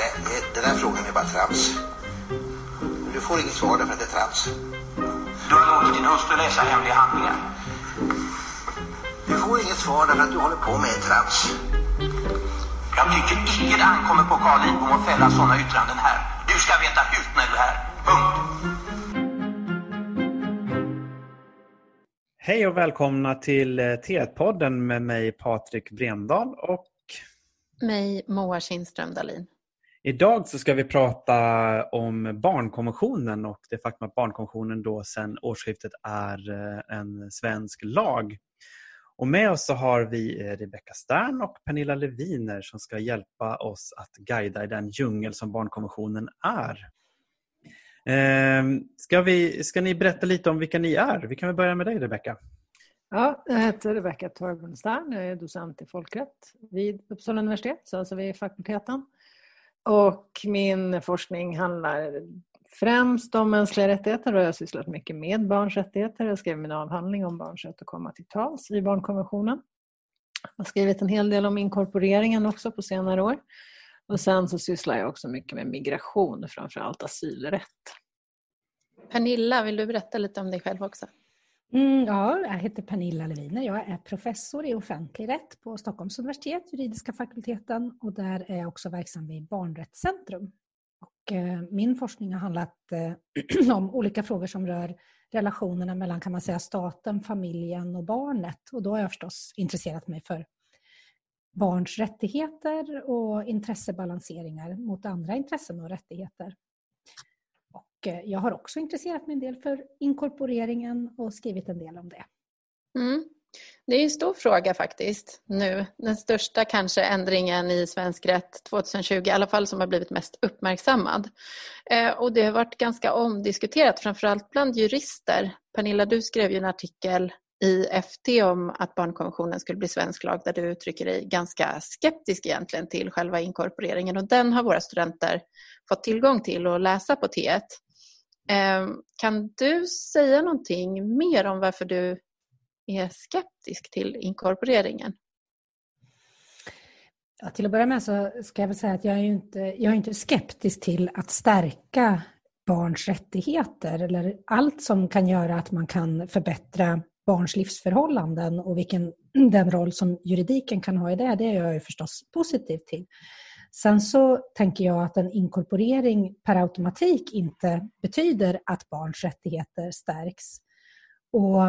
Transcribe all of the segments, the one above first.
Nej, det den där frågan är bara trams. Du får inget svar därför att det är trams. Du har låtit din hustru läsa hemliga handlingar. Du får inget svar därför att du håller på med trams. Jag tycker icke det ankommer på Carl Lidbom att fälla sådana yttranden här. Du ska veta hut när du är här. Punkt. Hej och välkomna till eh, T1-podden med mig Patrik Brendal och mig Moa Kindström Dahlin. Idag så ska vi prata om barnkonventionen och det faktum att barnkonventionen då sedan årsskiftet är eh, en svensk lag. Och med oss så har vi eh, Rebecka Stern och Pernilla Leviner som ska hjälpa oss att guida i den djungel som barnkonventionen är. Ehm, ska, vi, ska ni berätta lite om vilka ni är? Vi kan väl börja med dig Rebecka. Ja, jag heter Rebecka Torbjörn Stern. Jag är docent i folkrätt vid Uppsala universitet, så alltså vid fakulteten. Och min forskning handlar främst om mänskliga rättigheter och jag har sysslat mycket med barns rättigheter. Jag skrev min avhandling om barns rätt att komma till tals i barnkonventionen. Jag har skrivit en hel del om inkorporeringen också på senare år. Och sen så sysslar jag också mycket med migration, framförallt asylrätt. Pernilla, vill du berätta lite om dig själv också? Mm, ja, jag heter Pernilla Leviner. Jag är professor i offentlig rätt på Stockholms universitet, juridiska fakulteten och där är jag också verksam vid Barnrättscentrum. Och, eh, min forskning har handlat eh, om olika frågor som rör relationerna mellan kan man säga, staten, familjen och barnet. Och då har jag förstås intresserat mig för barns rättigheter och intressebalanseringar mot andra intressen och rättigheter. Och jag har också intresserat mig en del för inkorporeringen och skrivit en del om det. Mm. Det är en stor fråga faktiskt nu. Den största kanske ändringen i svensk rätt 2020, i alla fall som har blivit mest uppmärksammad. Eh, och det har varit ganska omdiskuterat, framförallt bland jurister. Pernilla, du skrev ju en artikel i FT om att barnkonventionen skulle bli svensk lag där du uttrycker dig ganska skeptisk egentligen till själva inkorporeringen och den har våra studenter fått tillgång till och läsa på T1. Ehm, kan du säga någonting mer om varför du är skeptisk till inkorporeringen? Ja, till att börja med så ska jag väl säga att jag är inte, jag är inte skeptisk till att stärka barns rättigheter eller allt som kan göra att man kan förbättra barns livsförhållanden och vilken den roll som juridiken kan ha i det, det är jag ju förstås positiv till. Sen så tänker jag att en inkorporering per automatik inte betyder att barns rättigheter stärks. Och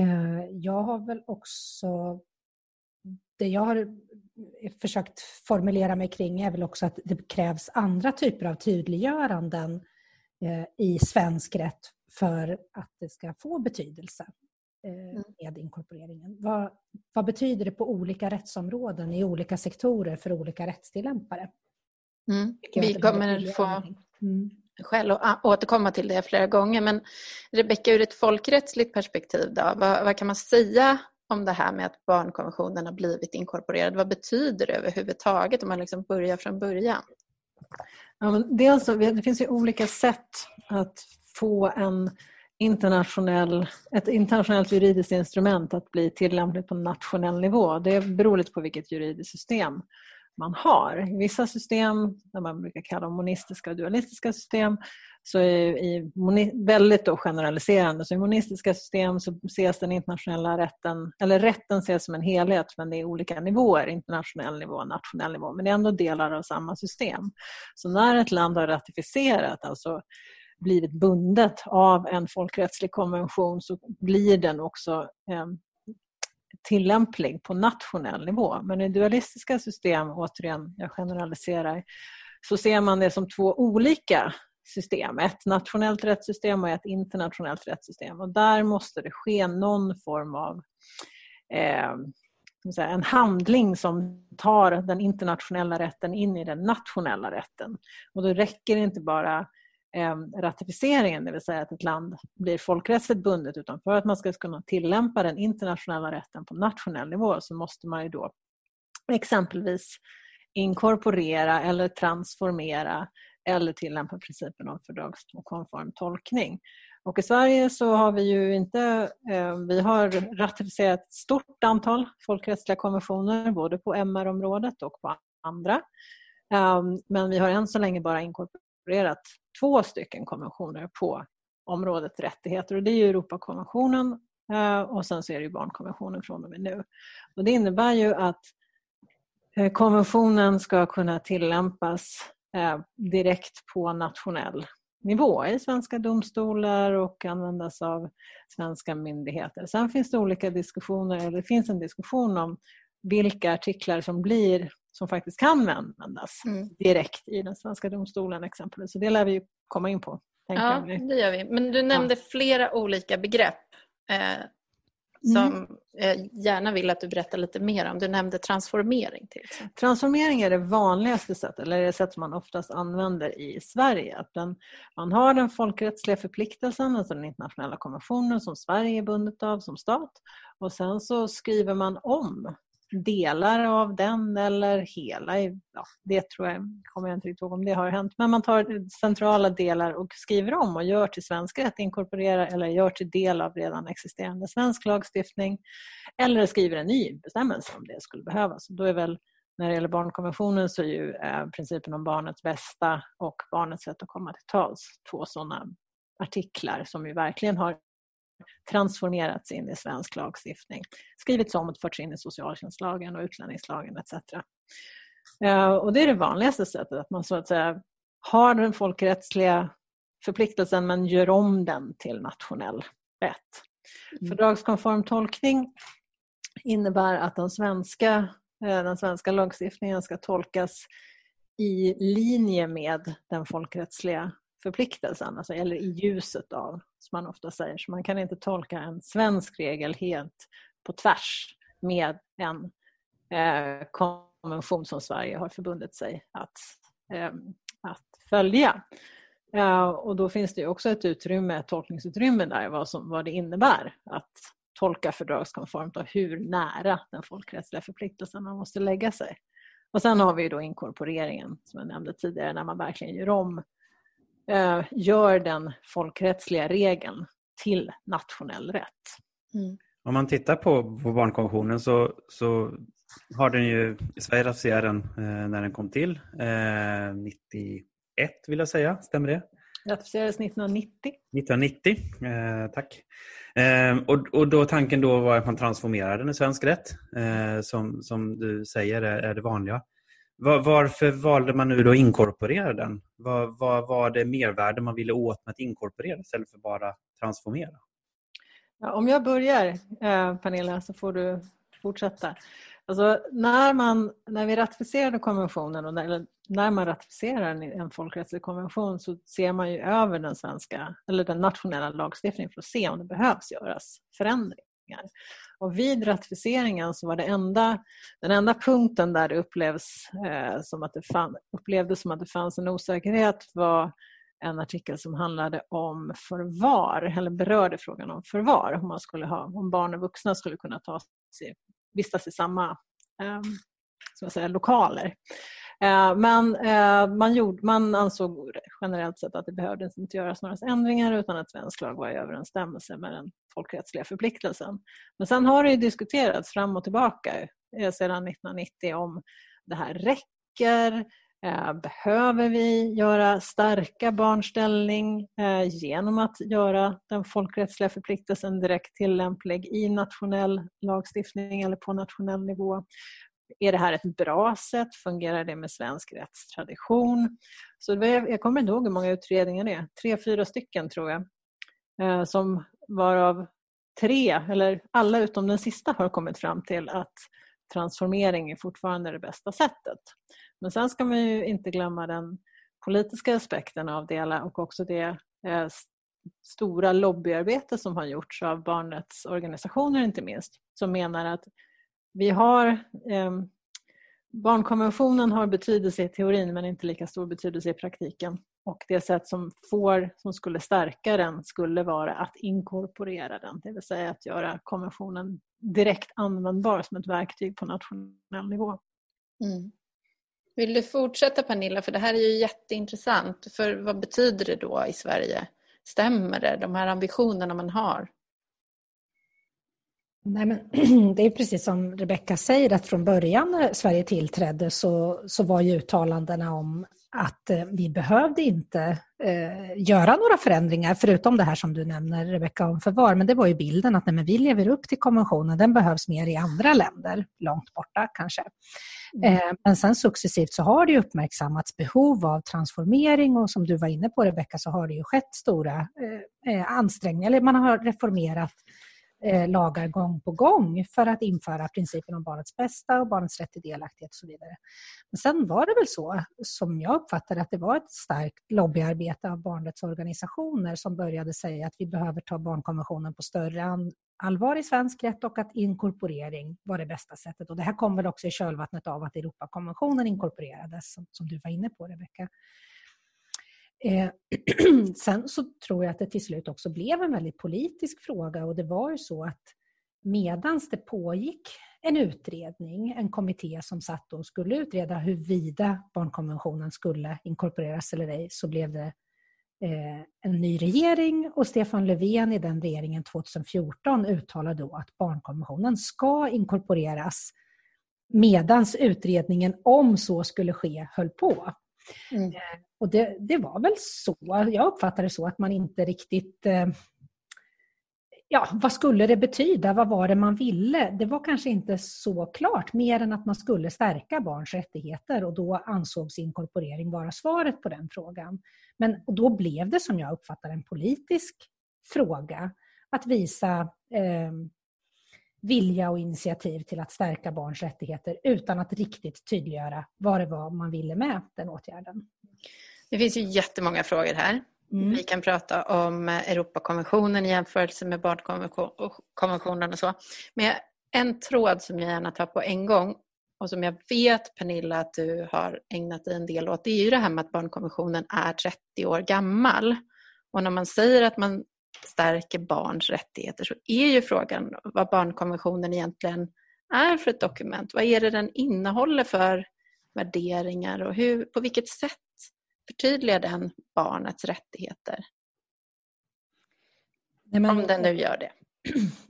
eh, jag har väl också... Det jag har försökt formulera mig kring är väl också att det krävs andra typer av tydliggöranden eh, i svensk rätt för att det ska få betydelse. Eh, mm. med inkorporeringen. Vad, vad, betyder det på olika rättsområden i olika sektorer för olika rättstillämpare? Mm. Vi kommer få mm. skäl att återkomma till det flera gånger. Men Rebecka, ur ett folkrättsligt perspektiv, då, vad, vad, kan man säga om det här med att barnkonventionen har blivit inkorporerad? Vad betyder det överhuvudtaget om man liksom börjar från början? Ja, men dels, det finns ju olika sätt att få en internationell, ett internationellt juridiskt instrument att bli tillämpligt på nationell nivå. Det beror lite på vilket juridiskt system man har. I vissa system, när man brukar kalla monistiska och dualistiska system, så är i väldigt då generaliserande. Så I monistiska system så ses den internationella rätten, eller rätten ses som en helhet men det är olika nivåer, internationell nivå och nationell nivå. Men det är ändå delar av samma system. Så när ett land har ratificerat, alltså blivit bundet av en folkrättslig konvention så blir den också ehm, tillämplig på nationell nivå. Men i dualistiska system, återigen, jag generaliserar, så ser man det som två olika system. Ett nationellt rättssystem och ett internationellt rättssystem. Och där måste det ske någon form av eh, en handling som tar den internationella rätten in i den nationella rätten. Och då räcker det inte bara Ehm, ratificeringen, det vill säga att ett land blir folkrättsligt bundet utan för att man ska kunna tillämpa den internationella rätten på nationell nivå så måste man ju då exempelvis inkorporera eller transformera eller tillämpa principen om fördragskonform tolkning. Och I Sverige så har vi ju inte, ehm, vi har ratificerat ett stort antal folkrättsliga konventioner både på MR-området och på andra. Ehm, men vi har än så länge bara inkorporerat två stycken konventioner på området rättigheter och det är ju Europakonventionen eh, och sen så är det ju barnkonventionen från och med nu. Och det innebär ju att eh, konventionen ska kunna tillämpas eh, direkt på nationell nivå i svenska domstolar och användas av svenska myndigheter. Sen finns det olika diskussioner, eller det finns en diskussion om vilka artiklar som blir som faktiskt kan användas mm. direkt i den svenska domstolen exempelvis. Så det lär vi komma in på. Ja, det gör vi. Men du nämnde ja. flera olika begrepp. Eh, som mm. jag gärna vill att du berättar lite mer om. Du nämnde transformering. till exempel. Transformering är det vanligaste sättet, eller det sätt som man oftast använder i Sverige. Att den, man har den folkrättsliga förpliktelsen, alltså den internationella konventionen som Sverige är bundet av som stat. Och sen så skriver man om delar av den eller hela. Ja, det tror jag, kommer jag inte riktigt ihåg om det har hänt. Men man tar centrala delar och skriver om och gör till svensk rätt, inkorporerar eller gör till del av redan existerande svensk lagstiftning. Eller skriver en ny bestämmelse om det skulle behövas. Då är väl när det gäller barnkonventionen så är ju eh, principen om barnets bästa och barnets rätt att komma till tals två sådana artiklar som ju verkligen har transformerats in i svensk lagstiftning, skrivits om och förts in i socialtjänstlagen och utlänningslagen etc. Eh, och det är det vanligaste sättet, att man så att säga har den folkrättsliga förpliktelsen men gör om den till nationell rätt. Mm. Fördragskonform tolkning innebär att den svenska, eh, den svenska lagstiftningen ska tolkas i linje med den folkrättsliga förpliktelsen, alltså, eller i ljuset av, som man ofta säger. Så man kan inte tolka en svensk regel helt på tvärs med en eh, konvention som Sverige har förbundit sig att, eh, att följa. Eh, och då finns det också ett utrymme, ett tolkningsutrymme där, vad, som, vad det innebär att tolka fördragskonformt och hur nära den folkrättsliga förpliktelsen man måste lägga sig. Och sen har vi då inkorporeringen som jag nämnde tidigare när man verkligen gör om gör den folkrättsliga regeln till nationell rätt. Mm. Om man tittar på, på barnkonventionen så, så har den ju, Sverige ratificerade den eh, när den kom till, eh, 91 vill jag säga, stämmer det? Ratificerades 1990. 1990, eh, tack. Eh, och, och då tanken då var att man transformerade den i svensk rätt, eh, som, som du säger är, är det vanliga. Var, varför valde man nu då att inkorporera den? Vad, var, var det mervärde man ville åt med att inkorporera istället för bara transformera? Ja, om jag börjar, eh, Pernilla, så får du fortsätta. Alltså, när, man, när vi ratificerade konventionen, och när, när man ratificerar en, en folkrättslig konvention så ser man ju över den svenska, eller den nationella lagstiftningen för att se om det behövs göras förändringar ratificeringar. Och vid ratificeringen så var det enda, den enda punkten där det upplevs, eh, som att det fann, upplevdes som att det fanns en osäkerhet var en artikel som handlade om förvar, eller berörde frågan om förvar. Om, man skulle ha, om barn och vuxna skulle kunna ta sig, vistas i samma eh, ska säga, lokaler. Eh, men eh, man, gjorde, man ansåg generellt sett att det behövdes inte göras några ändringar utan att svensk lag var i överensstämmelse med den folkrättsliga förpliktelsen. Men sen har det diskuterats fram och tillbaka eh, sedan 1990 om det här räcker, Behöver vi göra starka barns ställning genom att göra den folkrättsliga förpliktelsen direkt tillämplig i nationell lagstiftning eller på nationell nivå? Är det här ett bra sätt? Fungerar det med svensk rättstradition? Så jag kommer inte ihåg hur många utredningar det är. Tre, fyra stycken tror jag. Eh, som varav tre, eller alla utom den sista har kommit fram till att transformering är fortfarande det bästa sättet. Men sen ska man ju inte glömma den politiska aspekten av det hela och också det eh, stora lobbyarbete som har gjorts av barnrättsorganisationer inte minst, som menar att vi har eh, Barnkonventionen har betydelse i teorin men inte lika stor betydelse i praktiken. Och det sätt som, får, som skulle stärka den skulle vara att inkorporera den, det vill säga att göra konventionen direkt användbar som ett verktyg på nationell nivå. Mm. Vill du fortsätta Pernilla? För det här är ju jätteintressant. För vad betyder det då i Sverige? Stämmer det, de här ambitionerna man har? Nej, men det är precis som Rebecka säger att från början när Sverige tillträdde så, så var ju uttalandena om att eh, vi behövde inte eh, göra några förändringar förutom det här som du nämner Rebecka om förvar. Men det var ju bilden att nej, men vi lever upp till konventionen, den behövs mer i andra länder, långt borta kanske. Mm. Eh, men sen successivt så har det uppmärksammats behov av transformering och som du var inne på Rebecka så har det ju skett stora eh, eh ansträngningar, eller man har reformerat eh, lagar gång på gång för att införa principen om barnets bästa och barnets rätt till delaktighet och så vidare. Men sen var det väl så, som jag uppfattade att det var ett starkt lobbyarbete av barnrättsorganisationer som började säga att vi behöver ta barnkonventionen på större allvar i svensk rätt och att inkorporering var det bästa sättet. Och det här kom väl också i kölvattnet av att Europakonventionen inkorporerades, som, som du var inne på Rebecka. Eh, sen så tror jag att det till slut också blev en väldigt politisk fråga och det var ju så att medans det pågick en utredning, en kommitté som satt och skulle utreda huruvida barnkonventionen skulle inkorporeras eller ej, så blev det eh, en ny regering och Stefan Löfven i den regeringen 2014 uttalade då att barnkonventionen ska inkorporeras medans utredningen, om så skulle ske, höll på. Mm. Eh, och det, det, var väl så, jag uppfattade det så att man inte riktigt eh, Ja, vad skulle det betyda? Vad var det man ville? Det var kanske inte så klart, mer än att man skulle stärka barns rättigheter och då ansågs inkorporering vara svaret på den frågan. Men då blev det som jag uppfattar en politisk fråga att visa eh, vilja och initiativ till att stärka barns rättigheter utan att riktigt tydliggöra vad det var man ville med den åtgärden. Det finns ju jättemånga frågor här. Mm. Vi kan prata om Europakonventionen i jämförelse med barnkonventionen och så. Men en tråd som jag gärna tar på en gång och som jag vet Pernilla att du har ägnat dig en del åt, det är ju det här med att barnkonventionen är 30 år gammal. Och när man säger att man stärker barns rättigheter så är ju frågan vad barnkonventionen egentligen är för ett dokument. Vad är det den innehåller för värderingar och hur, på vilket sätt förtydligar den barnets rättigheter? Nej, men, Om den nu gör det.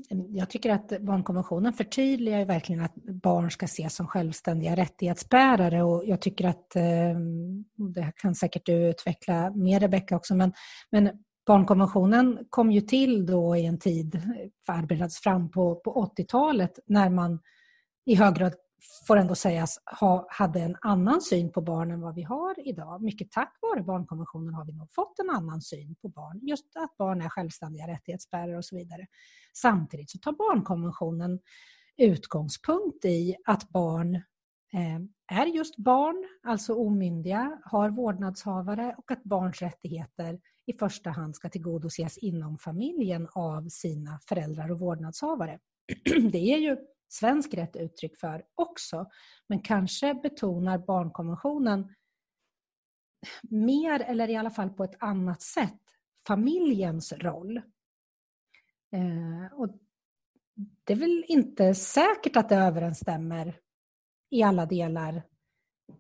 Jag tycker att barnkonventionen förtydligar verkligen att barn ska ses som självständiga rättighetsbärare och jag tycker att, eh, det kan säkert du utveckla mer Rebecka också, men, men barnkonventionen kom ju till då i en tid, förbereddes fram på, på 80-talet när man i hög grad får ändå sägas ha, hade en annan syn på barn än vad vi har idag. Mycket tack vare barnkonventionen har vi nog fått en annan syn på barn. Just att barn är självständiga rättighetsbärare och så vidare. Samtidigt så tar barnkonventionen utgångspunkt i att barn eh, är just barn, alltså omyndiga, har vårdnadshavare och att barns rättigheter i första hand ska tillgodoses inom familjen av sina föräldrar och vårdnadshavare. Det är ju svensk rätt uttryck för också, men kanske betonar barnkonventionen mer, eller i alla fall på ett annat sätt, familjens roll. Eh, och det är väl inte säkert att det överensstämmer i alla delar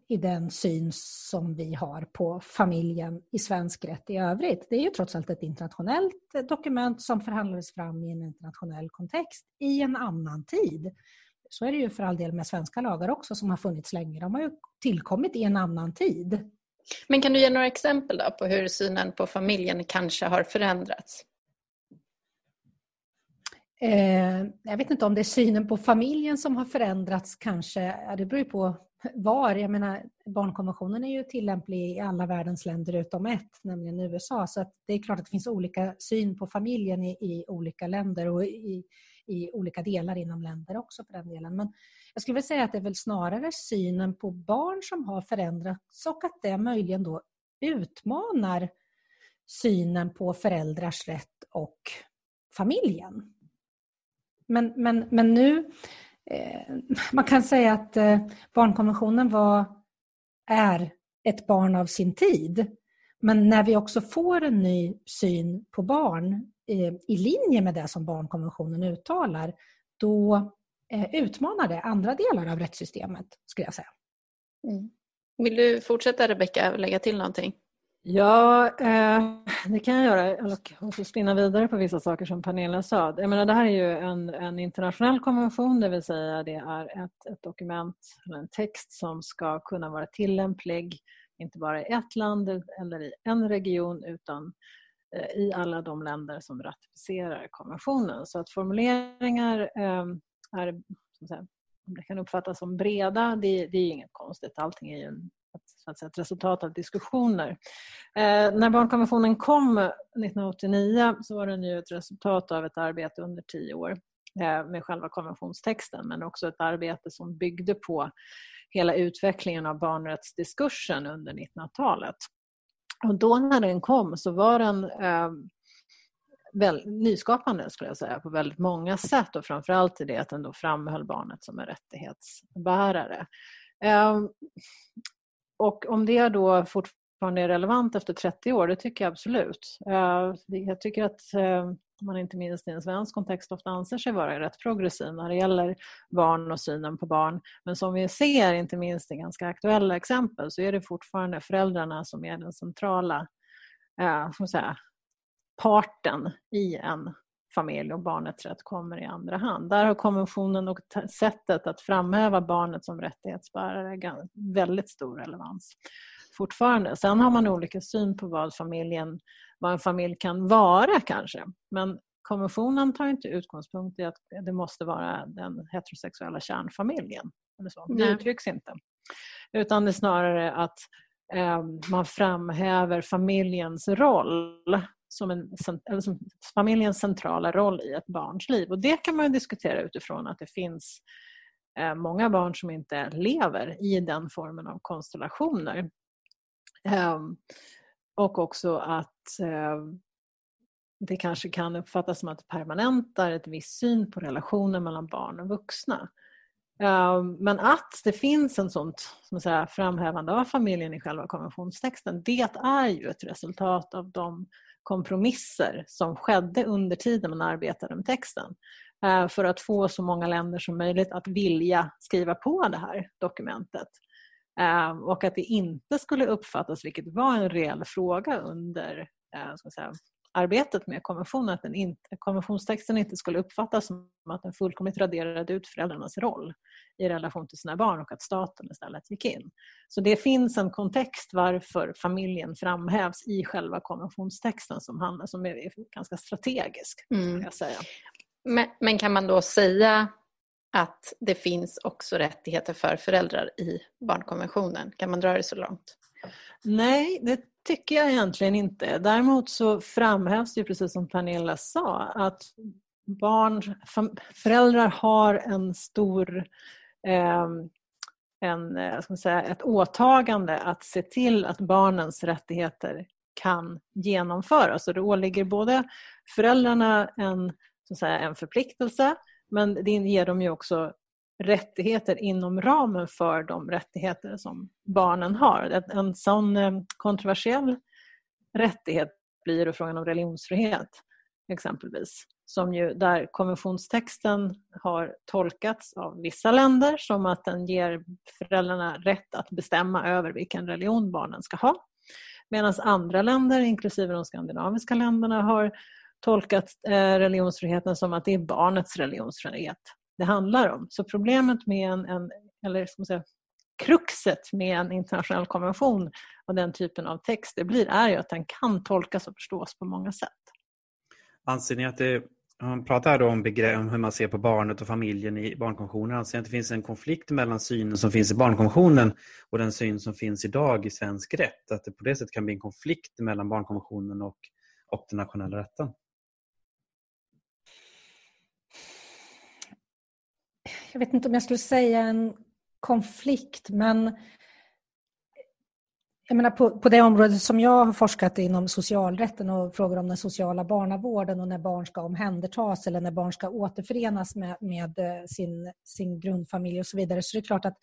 i den syn som vi har på familjen i svensk rätt i övrigt. Det är ju trots allt ett internationellt dokument som förhandlades fram i en internationell kontext i en annan tid. Så är det ju för all del med svenska lagar också som har funnits länge. De har ju tillkommit i en annan tid. Men kan du ge några exempel då på hur synen på familjen kanske har förändrats? Eh, jag vet inte om det är synen på familjen som har förändrats kanske. Det beror ju på var. Jag menar, barnkonventionen är ju tillämplig i alla världens länder utom ett, nämligen USA. Så det är klart att det finns olika syn på familjen i, i olika länder och i, i, olika delar inom länder också för den delen. Men jag skulle vilja säga att det är väl snarare synen på barn som har förändrats och att det möjligen då utmanar synen på föräldrars rätt och familjen. Men, men, men nu Eh, man kan säga att eh, barnkonventionen var, är ett barn av sin tid. Men när vi också får en ny syn på barn eh, i linje med det som barnkonventionen uttalar, då utmanar det andra delar av rättssystemet, skulle jag säga. Mm. Vill du fortsätta Rebecka och lägga till någonting? Ja, eh, det kan jag göra. Och så spinna vidare på vissa saker som Pernilla sa. Jag menar, det här är ju en, en internationell konvention, det vill säga det är ett, ett dokument eller en text som ska kunna vara tillämplig inte bara i ett land eller i en region utan eh, i alla de länder som ratificerar konventionen. Så att formuleringar eh, är, det kan uppfattas som breda, det, det är inget konstigt. Allting är ju en så att säga, ett resultat av diskussioner. Eh, när barnkonventionen kom 1989 så var den ju ett resultat av ett arbete under tio år eh, med själva konventionstexten men också ett arbete som byggde på hela utvecklingen av barnrättsdiskursen under 1900-talet. Och då när den kom så var den eh, väl, nyskapande skulle jag säga på väldigt många sätt och framförallt i det att den då framhöll barnet som en rättighetsbärare. Eh, och om det då fortfarande är relevant efter 30 år, det tycker jag absolut. Eh, jag tycker att eh, man inte minst i en svensk kontext ofta anser sig vara rätt progressiv när det gäller barn och synen på barn. Men som vi ser, inte minst i ganska aktuella exempel, så är det fortfarande föräldrarna som är den centrala eh, säga, parten i en familj och barnets rätt kommer i andra hand. Där har konventionen och sättet att framhäva barnet som rättighetsbärare väldigt stor relevans fortfarande. Sen har man olika syn på vad, familjen, vad en familj kan vara kanske. Men konventionen tar inte utgångspunkt i att det måste vara den heterosexuella kärnfamiljen. Eller så. Det uttrycks inte. Utan det är snarare att eh, man framhäver familjens roll som, en, eller som familjens centrala roll i ett barns liv. Och Det kan man diskutera utifrån att det finns eh, många barn som inte lever i den formen av konstellationer. Ehm, och också att eh, det kanske kan uppfattas som att det permanentar ett viss syn på relationen mellan barn och vuxna. Ehm, men att det finns en sånt som säga, framhävande av familjen i själva konventionstexten, det är ju ett resultat av de kompromisser som skedde under tiden man arbetade med texten eh, för att få så många länder som möjligt att vilja skriva på det här dokumentet. Eh, och att det inte skulle uppfattas, vilket var en reell fråga under eh, ska säga, arbetet med konventionen, att den inte, konventionstexten inte skulle uppfattas som att den fullkomligt raderade ut föräldrarnas roll i relation till sina barn och att staten istället gick in. Så det finns en kontext varför familjen framhävs i själva konventionstexten som, handlar, som är ganska strategisk. Mm. Jag säga. Men, men kan man då säga att det finns också rättigheter för föräldrar i barnkonventionen. Kan man dra det så långt? Nej, det tycker jag egentligen inte. Däremot så framhävs det precis som Pernilla sa att barn, föräldrar har en stor ehm, eh, en, ska säga, ett åtagande att se till att barnens rättigheter kan genomföras. Och det åligger både föräldrarna en, så att säga, en förpliktelse men det ger dem ju också rättigheter inom ramen för de rättigheter som barnen har. En sån eh, kontroversiell rättighet blir frågan om religionsfrihet exempelvis. Som ju, där konventionstexten har tolkats av vissa länder som att den ger föräldrarna rätt att bestämma över vilken religion barnen ska ha. Medan andra länder, inklusive de skandinaviska länderna, har tolkat eh, religionsfriheten som att det är barnets religionsfrihet det handlar om. Så problemet med en, en eller ska man säga, kruxet med en internationell konvention och den typen av text det blir är ju att den kan tolkas och förstås på många sätt. Anser ni att det, man pratar om, begrepp, om hur man ser på barnet och familjen i barnkonventionen, anser ni att det finns en konflikt mellan synen som finns i barnkonventionen och den syn som finns idag i svensk rätt? Att det på det sättet kan bli en konflikt mellan barnkonventionen och, och den nationella rätten? Jag vet inte om jag skulle säga en konflikt, men jag menar på, på det området som jag har forskat inom socialrätten och frågor om den sociala barnavården och när barn ska omhändertas eller när barn ska återförenas med, med eh, sin, sin grundfamilj och så vidare, så det är klart att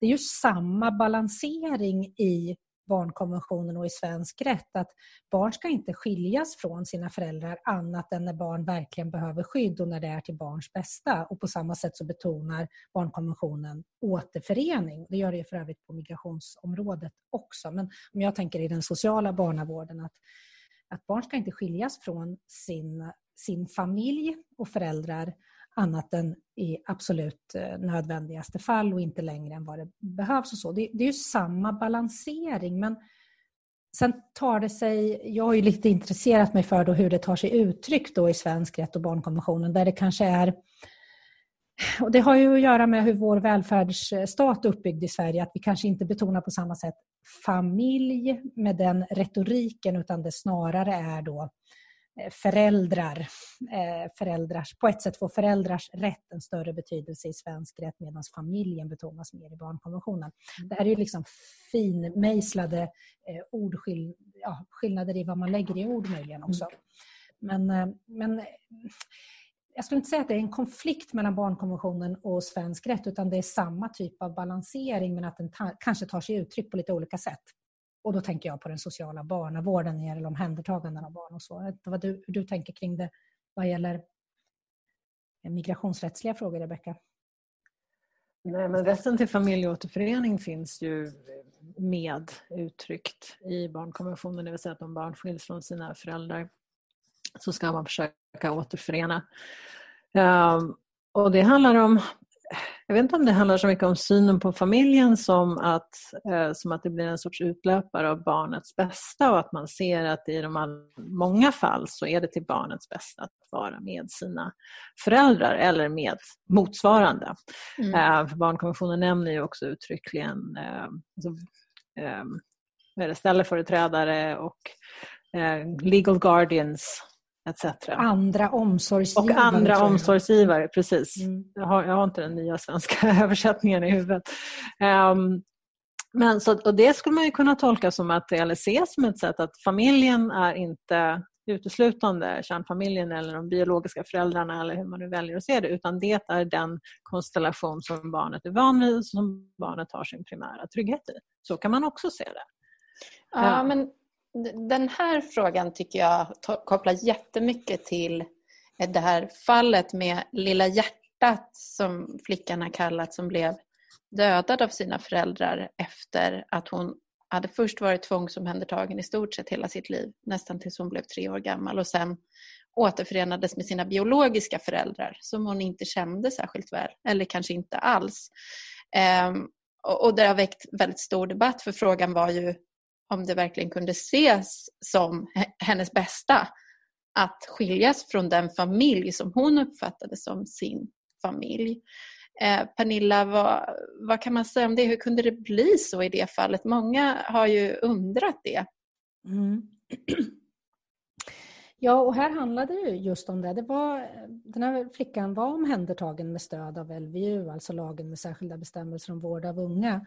det är ju samma balansering i barnkonventionen och i svensk rätt att barn ska inte skiljas från sina föräldrar annat än när barn verkligen behöver skydd och när det är till barns bästa. Och på samma sätt så betonar barnkonventionen återförening. Det gör det ju för övrigt på migrationsområdet också. Men om jag tänker i den sociala barnavården att, att barn ska inte skiljas från sin, sin familj och föräldrar annat än i absolut eh, nödvändigaste fall och inte längre än vad det behövs. Och så. Det, det är ju samma balansering men sen tar det sig, jag har ju lite intresserat mig för då hur det tar sig uttryck då i svensk rätt och barnkonventionen där det kanske är och Det har ju att göra med hur vår välfärdsstat är uppbyggd i Sverige, att vi kanske inte betonar på samma sätt familj med den retoriken utan det snarare är då Eh, föräldrar, eh, föräldrars, på ett sätt får föräldrars rätt en större betydelse i svensk rätt medan familjen betonas mer i barnkonventionen. Mm. Det här är ju liksom finmejslade eh, ordskill, ja, skillnader i vad man lägger i ord möjligen också. Men, men jag skulle inte säga att det är en konflikt mellan barnkonventionen och svensk rätt utan det är samma typ av balansering men att den ta, kanske tar sig uttryck på lite olika sätt. Och då tänker jag på den sociala barnavården när det gäller omhändertaganden av barn och så. Jag vad du, hur du tänker kring det vad gäller migrationsrättsliga frågor, Rebecka? Nej, men rätten till familjeåterförening finns ju med uttryckt i barnkonventionen, det vill säga att om barn skiljs från sina föräldrar så ska man försöka återförena. Ehm, och det handlar om jag vet inte om det handlar så mycket om synen på familjen som att, eh, som att det blir en sorts utlöpare av barnets bästa och att man ser att i de all, många fall så är det till barnets bästa att vara med sina föräldrar eller med motsvarande. Mm. Eh, för barnkonventionen nämner ju också uttryckligen eh, alltså, ställföreträdare och legal guardians etc. Andra omsorgsgivare. Och andra omsorgsgivare, precis. Mm. Jag, har, jag har inte den nya svenska översättningen i huvudet. Um, men så, och det skulle man ju kunna tolka som att, eller se som ett sätt att familjen är inte uteslutande kärnfamiljen eller de biologiska föräldrarna eller hur man nu väljer att se det utan det är den konstellation som barnet är van vid och som barnet har sin primära trygghet i. Så kan man också se det. Ja, ja. men den här frågan tycker jag kopplar jättemycket till eh, det här fallet med Lilla hjärtat som flickan har kallat som blev dödad av sina föräldrar efter att hon hade först varit tvångsomhändertagen i stort sett hela sitt liv, nästan tills hon blev tre år gammal och sen återförenades med sina biologiska föräldrar som hon inte kände särskilt väl, eller kanske inte alls. Ehm, och det har väckt väldigt stor debatt för frågan var ju om det verkligen kunde ses som hennes bästa att skiljas från den familj som hon uppfattade som sin familj. Eh, Pernilla, vad, vad, kan man säga om det? Hur kunde det bli så i det fallet? Många har ju undrat det. Mm. Ja, och här handlade det just om det. det var, den här flickan var omhändertagen med stöd av LVU, alltså lagen med särskilda bestämmelser om vård av unga.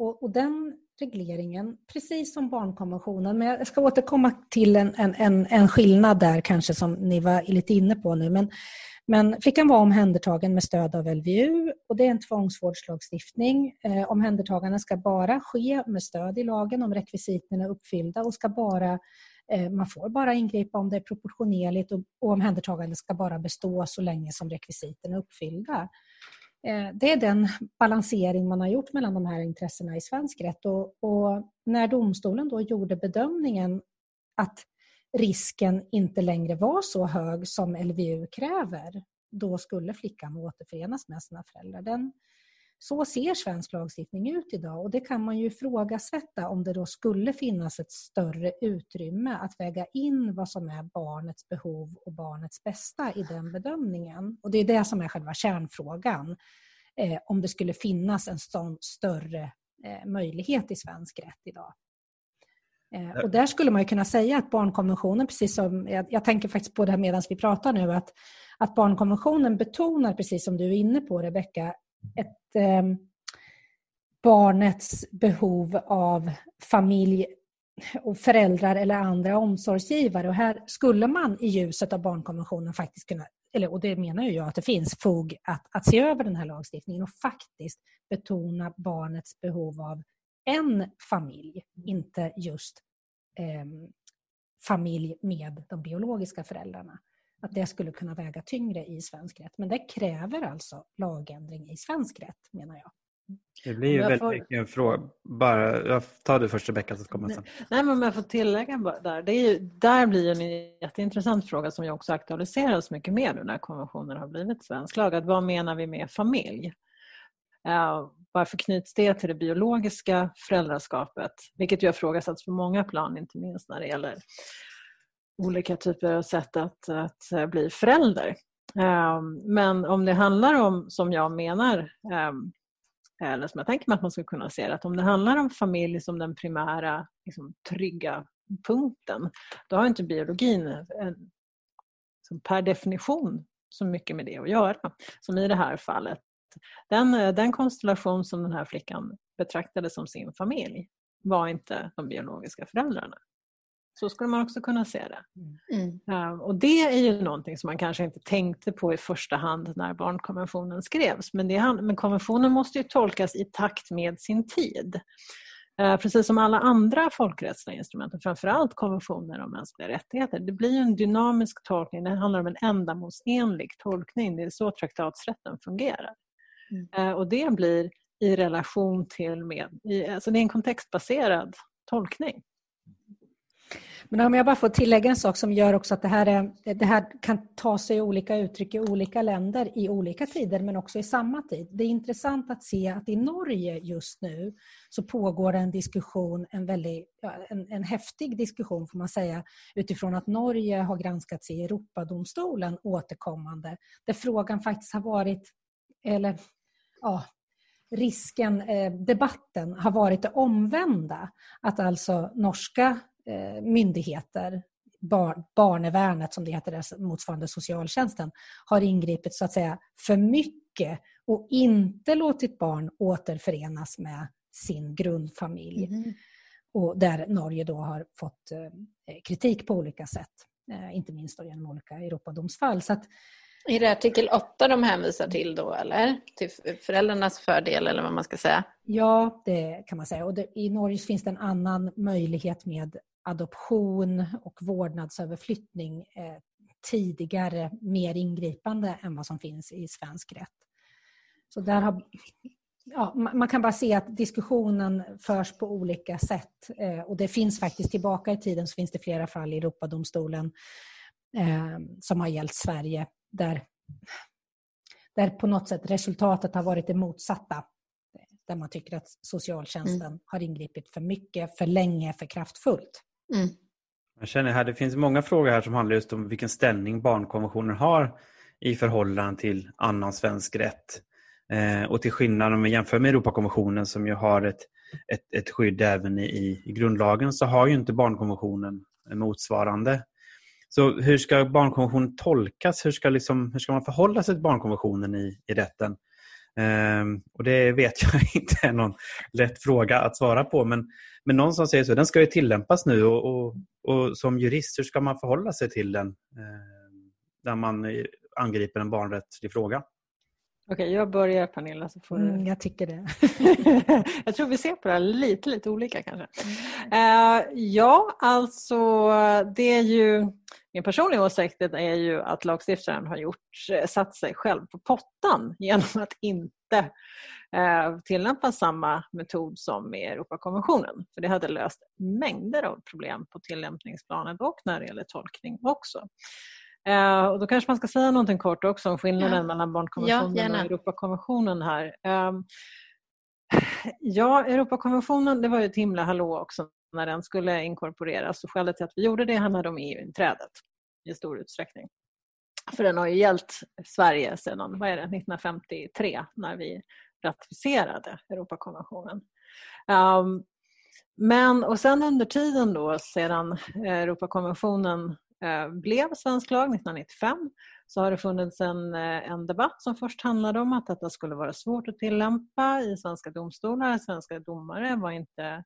Och, och, den regleringen, precis som barnkonventionen, men jag ska återkomma till en, en, en, skillnad där kanske som ni var lite inne på nu. Men, men flickan var omhändertagen med stöd av LVU och det är en tvångsvårdslagstiftning. Eh, omhändertagande ska bara ske med stöd i lagen om rekvisiten är uppfyllda och ska bara eh, man får bara ingripa om det är proportionerligt och, och omhändertagandet ska bara bestå så länge som rekvisiten är uppfyllda. Eh, det är den balansering man har gjort mellan de här intressena i svensk rätt. Och, och, när domstolen då gjorde bedömningen att risken inte längre var så hög som LVU kräver, då skulle flickan återförenas med sina föräldrar. Den så ser svensk lagstiftning ut idag och det kan man ju ifrågasätta om det då skulle finnas ett större utrymme att väga in vad som är barnets behov och barnets bästa i den bedömningen. Och det är det som är själva kärnfrågan. Eh, om det skulle finnas en sån större eh, möjlighet i svensk rätt idag. Eh, och där skulle man kunna säga att barnkonventionen, precis som jag, jag tänker faktiskt på det här medan vi pratar nu, att, att barnkonventionen betonar, precis som du är inne på Rebecka, ett, eh, barnets behov av familj och föräldrar eller andra omsorgsgivare. Och här skulle man i ljuset av barnkonventionen faktiskt kunna, eller, och det menar ju jag att det finns fog att, att se över den här lagstiftningen och faktiskt betona barnets behov av en familj, inte just eh, familj med de biologiska föräldrarna. Att det skulle kunna väga tyngre i svensk rätt. Men det kräver alltså lagändring i svensk rätt, menar jag. Det blir ju väldigt får... mycket en fråga. Bara, jag tar du först Rebecka så kommer jag sen. Nej, men om jag får tillägga där. Det är ju, där blir en jätteintressant fråga som ju också aktualiseras mycket mer nu när konventionen har blivit svensk lag. Att vad menar vi med familj? Uh, varför knyts det till det biologiska föräldraskapet? Vilket ju har frågasatts på många plan, inte minst när det gäller olika typer av sätt att, att eh, bli förälder. Ehm, men om det handlar om, som jag menar, ehm, eller som jag tänker mig att man skulle kunna se det, att om det handlar om familj som den primära liksom, trygga punkten, då har inte biologin en, som per definition så mycket med det att göra, som i det här fallet. Den, eh, den konstellation som den här flickan betraktade som sin familj var inte de biologiska föräldrarna. Så skulle man också kunna se det. Mm. Uh, och det är ju någonting som man kanske inte tänkte på i första hand när barnkonventionen skrevs. Men, det, men konventionen måste ju tolkas i takt med sin tid. Uh, precis som alla andra folkrättsliga instrument, och framförallt konventioner om mänskliga rättigheter. Det blir en dynamisk tolkning, det handlar om en ändamålsenlig tolkning. Det är så traktatsrätten fungerar. Mm. Uh, och det blir i relation till med, i, alltså det är en kontextbaserad tolkning. Men om jag bara får tillägga en sak som gör också att det här, är, det här kan ta sig olika uttryck i olika länder i olika tider men också i samma tid. Det är intressant att se att i Norge just nu så pågår en diskussion, en, väldigt, en, en häftig diskussion får man säga utifrån att Norge har granskats i Europadomstolen återkommande där frågan faktiskt har varit, eller ja, risken, eh, debatten har varit det omvända. Att alltså norska myndigheter, bar, Barnevärnet som det heter, motsvarande socialtjänsten, har ingripit så att säga för mycket och inte låtit barn återförenas med sin grundfamilj. Mm. Och där Norge då har fått eh, kritik på olika sätt, eh, inte minst genom olika Europadomsfall. Så att, är det artikel 8 de hänvisar till då eller? Till föräldrarnas fördel eller vad man ska säga? Ja, det kan man säga. Och det, I Norge finns det en annan möjlighet med adoption och vårdnadsöverflyttning eh, tidigare mer ingripande än vad som finns i svensk rätt. Så där har, ja, man kan bara se att diskussionen förs på olika sätt eh, och det finns faktiskt tillbaka i tiden så finns det flera fall i Europadomstolen eh, som har gällt Sverige där, där på något sätt resultatet har varit det motsatta. Där man tycker att socialtjänsten mm. har ingripit för mycket, för länge, för kraftfullt. Mm. Jag känner här, det finns många frågor här som handlar just om vilken ställning barnkonventionen har i förhållande till annan svensk rätt. Eh, och till skillnad om vi jämför med Europakonventionen som ju har ett, ett, ett skydd även i, i grundlagen så har ju inte barnkonventionen motsvarande. Så hur ska barnkonventionen tolkas? Hur ska, liksom, hur ska man förhålla sig till barnkonventionen i, i rätten? Um, och Det vet jag inte är någon lätt fråga att svara på. Men, men någon som säger så, den ska ju tillämpas nu och, och, och som jurist, hur ska man förhålla sig till den? Um, där man angriper en barnrättslig fråga. Okej, jag börjar Pernilla. Så får du... Mm, jag tycker det. jag tror vi ser på det här lite, lite olika kanske. Uh, ja, alltså det är ju min personliga åsikt är ju att lagstiftaren har gjort, eh, satt sig själv på pottan genom att inte eh, tillämpa samma metod som med Europakonventionen. För det hade löst mängder av problem på tillämpningsplanet och när det gäller tolkning också. Eh, och då kanske man ska säga någonting kort också om skillnaden ja. mellan barnkonventionen ja, och Europakonventionen här. Eh, ja, Europakonventionen det var ju ett himla hallå också när den skulle inkorporeras. Och skälet till att vi gjorde det handlade om EU-inträdet i stor utsträckning. För den har ju gällt Sverige sedan vad är det, 1953 när vi ratificerade Europakonventionen. Um, men och sen under tiden då sedan eh, Europakonventionen eh, blev svensk lag 1995 så har det funnits en, eh, en debatt som först handlade om att detta skulle vara svårt att tillämpa i svenska domstolar. Svenska domare var inte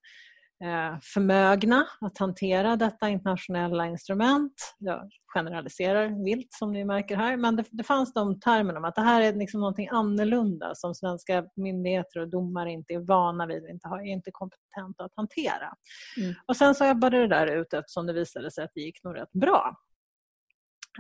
förmögna att hantera detta internationella instrument. Jag generaliserar vilt som ni märker här, men det, det fanns de termerna om att det här är liksom någonting annorlunda som svenska myndigheter och domare inte är vana vid, inte har, är inte kompetenta att hantera. Mm. Och sen så ebbade det där ut eftersom det visade sig att det gick nog rätt bra.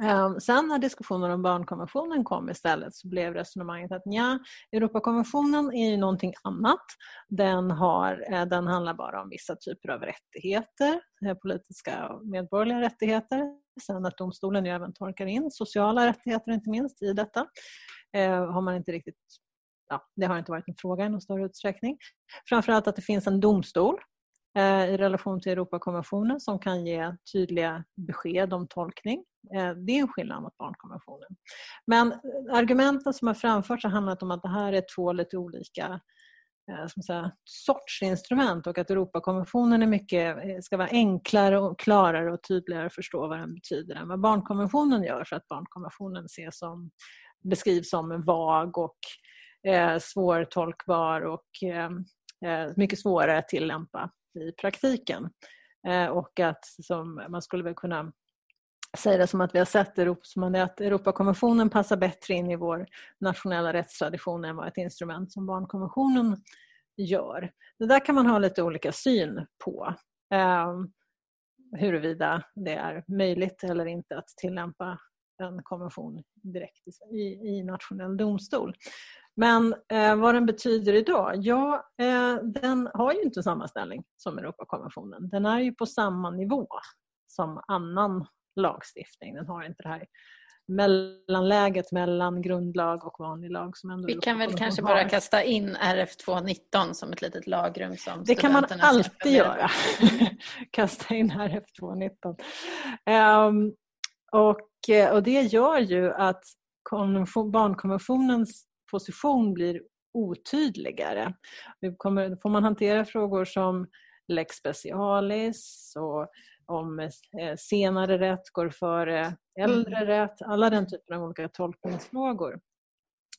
Ehm, sen när diskussionen om barnkonventionen kom istället så blev resonemanget att ja, Europakonventionen är ju någonting annat. Den, har, eh, den handlar bara om vissa typer av rättigheter, eh, politiska och medborgerliga rättigheter. Sen att domstolen ju även torkar in sociala rättigheter inte minst i detta. Ehm, har man inte riktigt Ja, det har inte varit en fråga i någon större utsträckning. Framförallt att det finns en domstol Eh, i relation till Europakonventionen som kan ge tydliga besked om tolkning. Eh, det är en skillnad mot barnkonventionen. Men argumenten som har framförts har handlat om att det här är två lite olika eh, som säga, sorts instrument och att Europakonventionen är mycket, ska vara enklare och klarare och tydligare att förstå vad den betyder än vad barnkonventionen gör för att barnkonventionen ses som, beskrivs som vag och eh, svårtolkbar och eh, mycket svårare att tillämpa i praktiken. Eh, och att som man skulle väl kunna säga det som att vi har sett att Europakonventionen passar bättre in i vår nationella rättstradition än vad ett instrument som barnkonventionen gör. Det där kan man ha lite olika syn på. Eh, huruvida det är möjligt eller inte att tillämpa en konvention direkt i, i nationell domstol. Men eh, vad den betyder idag? Ja, eh, den har ju inte samma ställning som Europakonventionen. Den är ju på samma nivå som annan lagstiftning. Den har inte det här mellanläget mellan grundlag och vanlig lag. Som ändå Vi kan väl kanske har. bara kasta in RF 219 som ett litet lagrum som Det kan man alltid göra. kasta in RF 219. Um, och, eh, och det gör ju att barnkonventionens position blir otydligare. Kommer, får man hantera frågor som lex specialis och om eh, senare rätt går före äldre mm. rätt. Alla den typen av olika tolkningsfrågor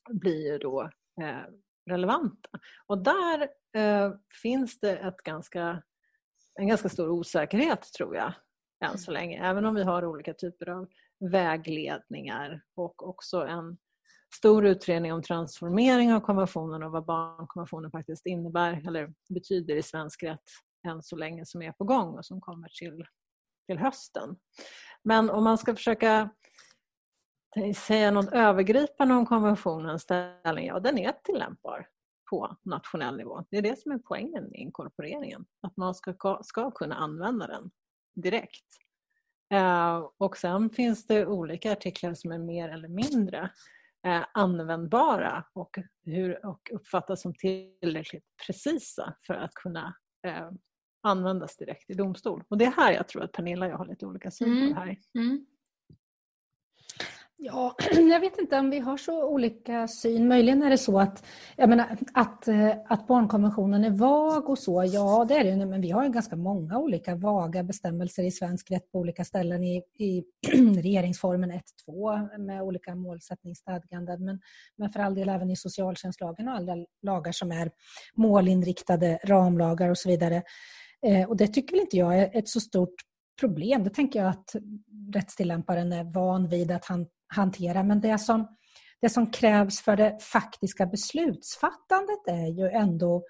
blir ju då eh, relevanta. Och där eh, finns det ett ganska, en ganska stor osäkerhet tror jag än så länge. Även om vi har olika typer av vägledningar och också en stor utredning om transformering av konventionen och vad barnkonventionen faktiskt innebär eller betyder i svensk rätt än så länge som är på gång och som kommer till, till hösten. Men om man ska försöka säga något övergripande om konventionens ställning, ja den är tillämpbar på nationell nivå. Det är det som är poängen med inkorporeringen, att man ska, ska kunna använda den direkt. Eh, och sen finns det olika artiklar som är mer eller mindre användbara och, hur, och uppfattas som tillräckligt precisa för att kunna eh, användas direkt i domstol. Och det är här jag tror att Pernilla och jag har lite olika syn på mm. det här. Mm. Ja, jag vet inte om vi har så olika syn. Möjligen är det så att, jag menar, att, eh, att barnkonventionen är vag och så, ja det är det men vi har ju ganska många olika vaga bestämmelser i svensk rätt på olika ställen i, i regeringsformen 1-2 med olika målsättningsstadganden men, men för all del även i socialtjänstlagen och andra lagar som är målinriktade ramlagar och så vidare. Eh, och det tycker inte jag är ett så stort problem. Det tänker jag att rättstillämparen är van vid att han hantera. Men det som, det som krävs för det faktiska beslutsfattandet är ju ändå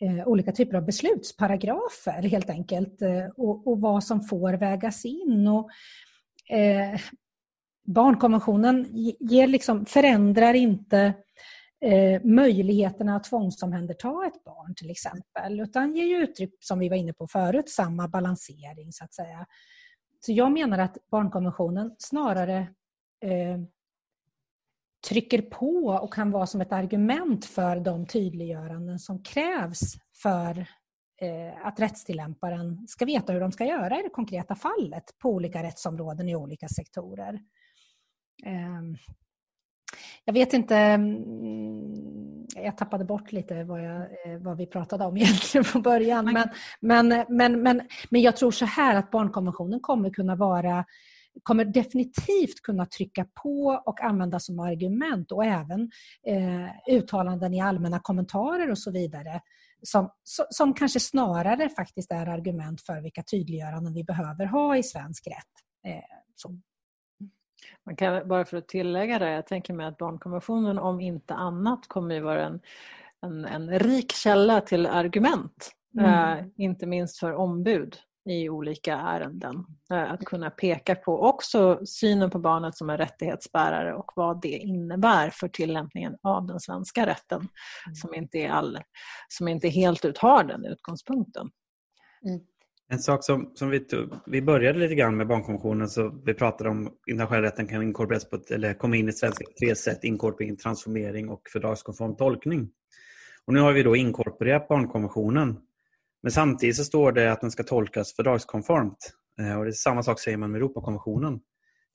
eh, olika typer av beslutsparagrafer helt enkelt eh, och, och, vad som får vägas in. Och, eh, barnkonventionen ger liksom, förändrar inte eh, möjligheterna att tvångsomhänderta ett barn till exempel utan ger ju uttryck, som vi var inne på förut, samma balansering så att säga. Så jag menar att barnkonventionen snarare eh, trycker på och kan vara som ett argument för de tydliggöranden som krävs för eh, att rättstillämparen ska veta hur de ska göra i det konkreta fallet på olika rättsområden i olika sektorer. Ehm, jag vet inte, mm, jag tappade bort lite vad, jag, eh, vad vi pratade om egentligen från början. Men, men, men, men, men jag tror så här att barnkonventionen kommer kunna vara kommer definitivt kunna trycka på och använda som argument och även eh, uttalanden i allmänna kommentarer och så vidare som, som kanske snarare faktiskt är argument för vilka tydliggöranden vi behöver ha i svensk rätt. Eh, så. Man kan, bara för att tillägga det, jag tänker mig att barnkonventionen om inte annat kommer ju vara en, en, en rik källa till argument. Mm. Eh, inte minst för ombud i olika ärenden. Eh, att kunna peka på också synen på barnet som en rättighetsbärare och vad det innebär för tillämpningen av den svenska rätten mm. som, inte är all, som inte helt ut har den utgångspunkten. Mm. En sak som, som vi, tog, vi började lite grann med barnkonventionen så vi pratade om internationella rätten kan inkorporeras på ett, eller komma in i svenska på tre sätt. Inkorporering, transformering och fördragskonform tolkning. Och nu har vi då inkorporerat barnkonventionen men samtidigt så står det att den ska tolkas fördragskonformt. Eh, och det är samma sak säger man med Europakonventionen.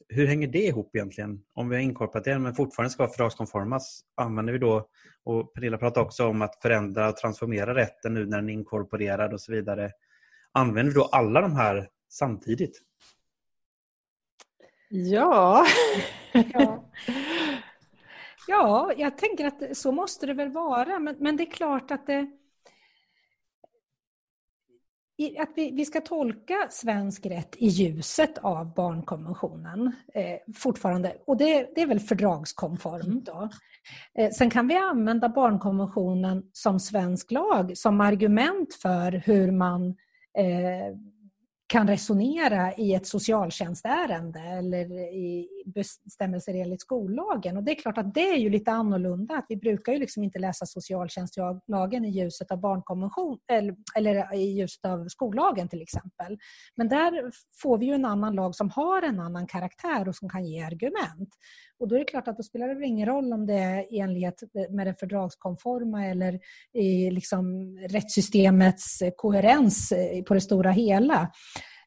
Hur hänger det ihop egentligen? Om vi har inkorporerat det men fortfarande ska fördragskonformas, använder vi då, och Pernilla pratade också om att förändra och transformera rätten nu när den är inkorporerad och så vidare. Använder vi då alla de här samtidigt? Ja. ja. Ja, jag tänker att så måste det väl vara. Men, men det är klart att det, att vi, vi ska tolka svensk rätt i ljuset av barnkonventionen eh, fortfarande. Och det, det, är väl fördragskonformt. Då. Eh, sen kan vi använda barnkonventionen som svensk lag som argument för hur man eh, Eh, kan resonera i ett socialtjänstärende eller i bestämmelser enligt skollagen. Och det är klart att det är ju lite annorlunda. Att vi brukar ju liksom inte läsa socialtjänstlagen i ljuset av barnkonvention eller, eller i ljuset av skollagen till exempel. Men där får vi ju en annan lag som har en annan karaktär och som kan ge argument. Och då är det klart att då spelar det väl ingen roll om det är i enlighet med den fördragskonforma eller i liksom rättssystemets koherens på det stora hela.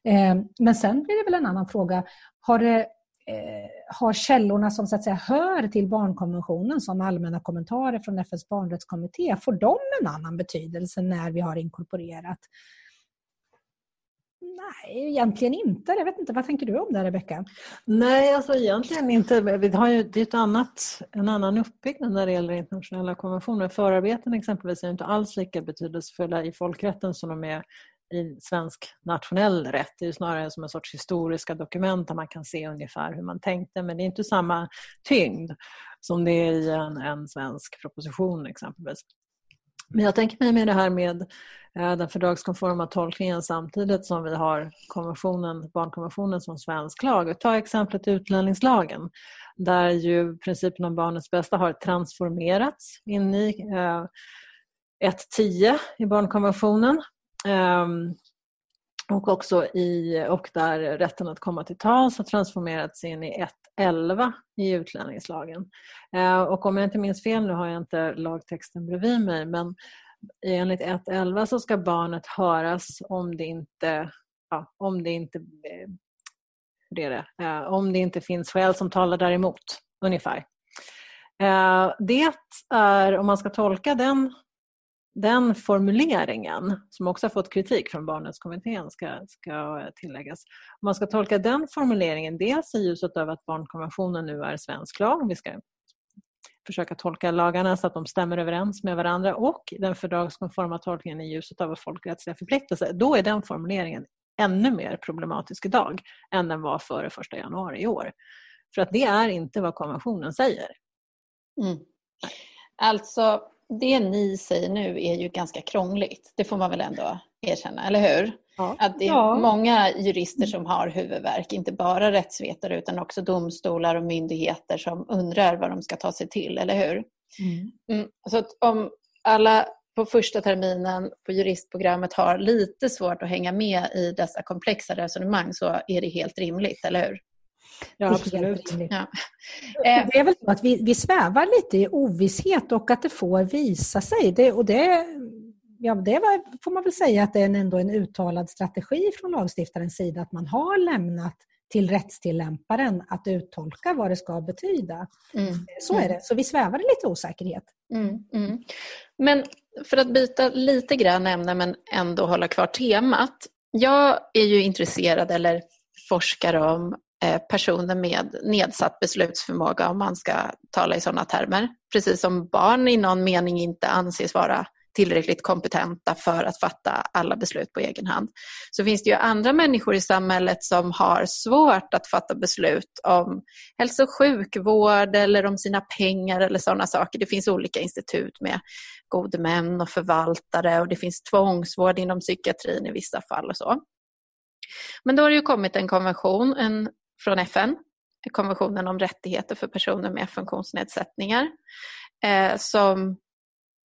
Eh, men sen blir det väl en annan fråga. Har, det, Eh, har källorna som så att säga hör till barnkonventionen som allmänna kommentarer från FNs barnrättskommitté, får de en annan betydelse när vi har inkorporerat? Nej, egentligen inte. Jag vet inte. Vad tänker du om det, Rebecka? Nej, alltså egentligen inte. Vi har ju, det är ett annat, en annan uppbyggnad när det gäller internationella konventioner. Förarbeten exempelvis är inte alls lika betydelsefulla i folkrätten som de är i svensk nationell rätt. Det är snarare som en sorts historiska dokument där man kan se ungefär hur man tänkte men det är inte samma tyngd som det är i en, en svensk proposition exempelvis. Men jag tänker mig med det här med eh, den fördragskonforma tolkningen samtidigt som vi har konventionen, barnkonventionen som svensk lag. Ta exemplet utlänningslagen där ju principen om barnets bästa har transformerats in i eh, 1.10 i barnkonventionen. Um, och också i, och där rätten att komma till tals har transformerats in i 1.11 i utlänningslagen. Uh, och om jag inte minns fel, nu har jag inte lagtexten bredvid mig, men enligt 1.11 så ska barnet höras om det inte, ja, om det inte eh, det är det, uh, om det inte finns skäl som talar däremot, ungefär. Uh, det är, om man ska tolka den den formuleringen, som också har fått kritik från Barnrättskommittén, ska, ska tilläggas. Om man ska tolka den formuleringen dels i ljuset av att barnkonventionen nu är svensk lag, vi ska försöka tolka lagarna så att de stämmer överens med varandra och den fördragskonforma tolkningen i ljuset av folkrättsliga förpliktelser, då är den formuleringen ännu mer problematisk idag än den var före 1 januari i år. För att det är inte vad konventionen säger. Mm. Alltså, det ni säger nu är ju ganska krångligt. Det får man väl ändå erkänna, eller hur? Ja. Att det är ja. många jurister som har huvudvärk, inte bara rättsvetare utan också domstolar och myndigheter som undrar vad de ska ta sig till, eller hur? Mm. Mm. Så om alla på första terminen på juristprogrammet har lite svårt att hänga med i dessa komplexa resonemang så är det helt rimligt, eller hur? Ja, absolut. Ja. Det är väl så att vi, vi svävar lite i ovisshet och att det får visa sig. Det, och det, ja, det får man väl säga att det är ändå en uttalad strategi från lagstiftarens sida att man har lämnat till rättstillämparen att uttolka vad det ska betyda. Mm. Så är det. Så vi svävar i lite osäkerhet. Mm. Mm. Men för att byta lite grann ämne men ändå hålla kvar temat. Jag är ju intresserad eller forskar om eh, Eh, personer med nedsatt beslutsförmåga om man ska tala i sådana termer. Precis som barn i någon mening inte anses vara tillräckligt kompetenta för att fatta alla beslut på egen hand. Så finns det ju andra människor i samhället som har svårt att fatta beslut om hälso och sjukvård eller om sina pengar eller sådana saker. Det finns olika institut med gode män och förvaltare och det finns tvångsvård inom psykiatrin i vissa fall och så. Men då har det ju kommit en konvention en, från FN, konventionen om rättigheter för personer med funktionsnedsättningar, eh, som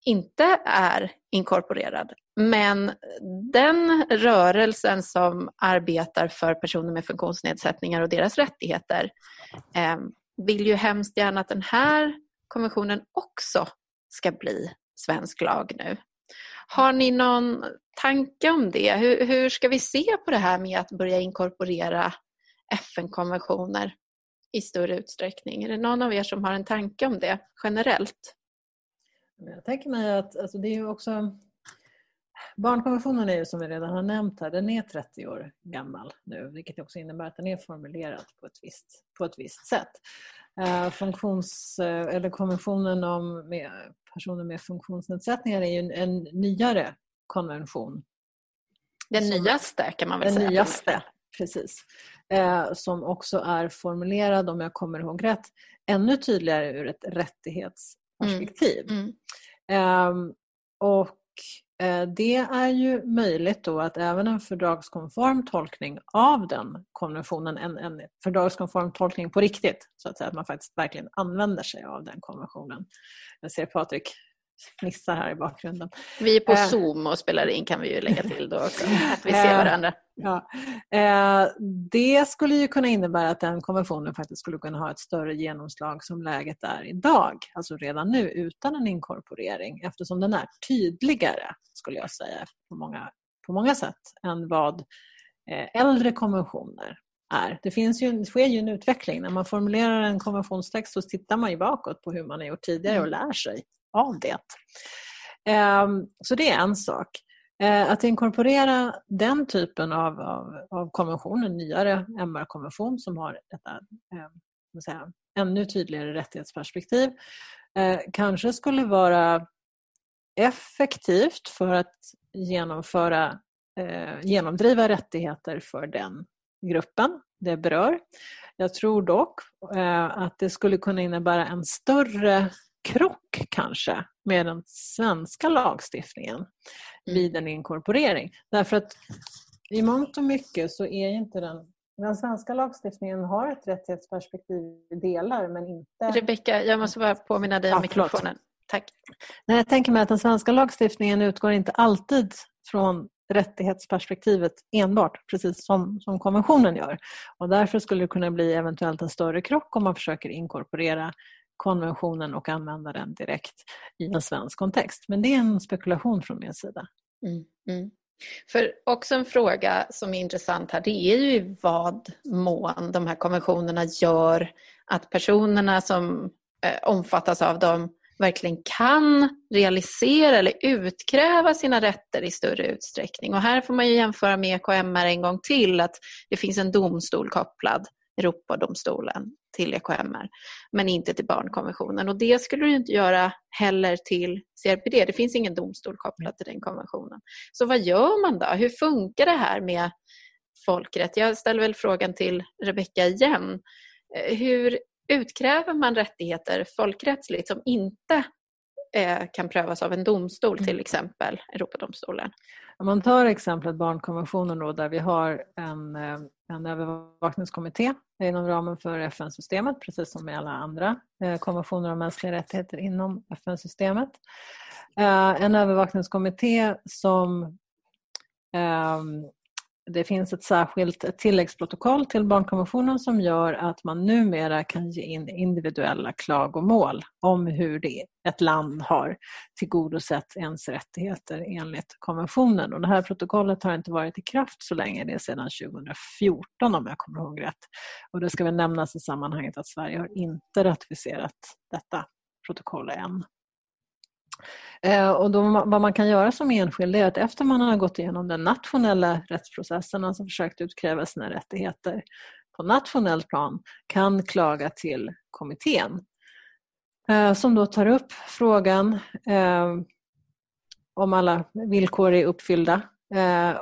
inte är inkorporerad. Men den rörelsen som arbetar för personer med funktionsnedsättningar och deras rättigheter eh, vill ju hemskt gärna att den här konventionen också ska bli svensk lag nu. Har ni någon tanke om det? Hur, hur ska vi se på det här med att börja inkorporera FN-konventioner i större utsträckning? Är det någon av er som har en tanke om det generellt? Jag tänker mig att alltså det är ju också Barnkonventionen är ju som vi redan har nämnt här, den är 30 år gammal nu vilket också innebär att den är formulerad på ett visst, på ett visst sätt. Eh, funktions, eh, eller konventionen om med personer med funktionsnedsättningar är ju en, en nyare konvention. Den som, nyaste kan man väl den säga. Den nyaste, precis. Eh, som också är formulerad, om jag kommer ihåg rätt, ännu tydligare ur ett rättighetsperspektiv. Mm. Mm. Ehm, och eh, det är ju möjligt då att även en fördragskonform tolkning av den konventionen, en, en fördragskonform tolkning på riktigt, så att säga, att man faktiskt verkligen använder sig av den konventionen. Jag ser Patrik fnissar här i bakgrunden. Vi är på eh. Zoom och spelar in kan vi ju lägga till då också, att vi ser eh, varandra. Ja. Eh, det skulle ju kunna innebära att den konventionen faktiskt skulle kunna ha ett större genomslag som läget är idag, alltså redan nu utan en inkorporering eftersom den är tydligare, skulle jag säga, på många, på många sätt än vad äldre konventioner är. Det, finns ju, det sker ju en utveckling. När man formulerar en konventionstext så tittar man ju bakåt på hur man har gjort tidigare och mm. lär sig av det. Ehm, så det är en sak. Ehm, att inkorporera den typen av, av, av konvention, en nyare MR-konvention som har detta eh, säga, ännu tydligare rättighetsperspektiv, eh, kanske skulle vara effektivt för att genomföra, eh, genomdriva rättigheter för den gruppen det berör. Jag tror dock eh, att det skulle kunna innebära en större krock kanske med den svenska lagstiftningen mm. vid en inkorporering. Därför att i mångt och mycket så är inte den den svenska lagstiftningen har ett rättighetsperspektiv i delar men inte... Rebecka, jag måste bara påminna dig om ja, mikrofonen. Tack. Nej, jag tänker mig att den svenska lagstiftningen utgår inte alltid från rättighetsperspektivet enbart, precis som, som konventionen gör. Och därför skulle det kunna bli eventuellt en större krock om man försöker inkorporera konventionen och använda den direkt i en svensk kontext. Men det är en spekulation från min sida. Mm, mm. För också en fråga som är intressant här, det är ju i vad mån de här konventionerna gör att personerna som eh, omfattas av dem verkligen kan realisera eller utkräva sina rätter i större utsträckning. Och här får man ju jämföra med EKMR en gång till, att det finns en domstol kopplad, Europadomstolen, till EKMR, men inte till barnkonventionen. Och det skulle du inte göra heller till CRPD. Det finns ingen domstol kopplad till den konventionen. Så vad gör man då? Hur funkar det här med folkrätt? Jag ställer väl frågan till Rebecka igen. Eh, hur utkräver man rättigheter folkrättsligt som inte kan prövas av en domstol, till mm. exempel Europadomstolen? Om man tar exemplet barnkonventionen då, där vi har en, eh, en övervakningskommitté inom ramen för FN-systemet, precis som med alla andra eh, konventioner om mänskliga rättigheter inom FN-systemet. En övervakningskommitté som ehm, det finns ett särskilt tilläggsprotokoll till barnkonventionen som gör att man numera kan ge in individuella klagomål om hur det, ett land har tillgodosett ens rättigheter enligt konventionen. Och det här protokollet har inte varit i kraft så länge, det är sedan 2014 om jag kommer ihåg rätt. Och det ska väl nämnas i sammanhanget att Sverige har inte ratificerat detta protokoll än. Eh, och då, vad man kan göra som enskild är att efter man har gått igenom den nationella rättsprocessen, alltså försökt utkräva sina rättigheter, på nationellt plan kan klaga till kommittén eh, som då tar upp frågan eh, om alla villkor är uppfyllda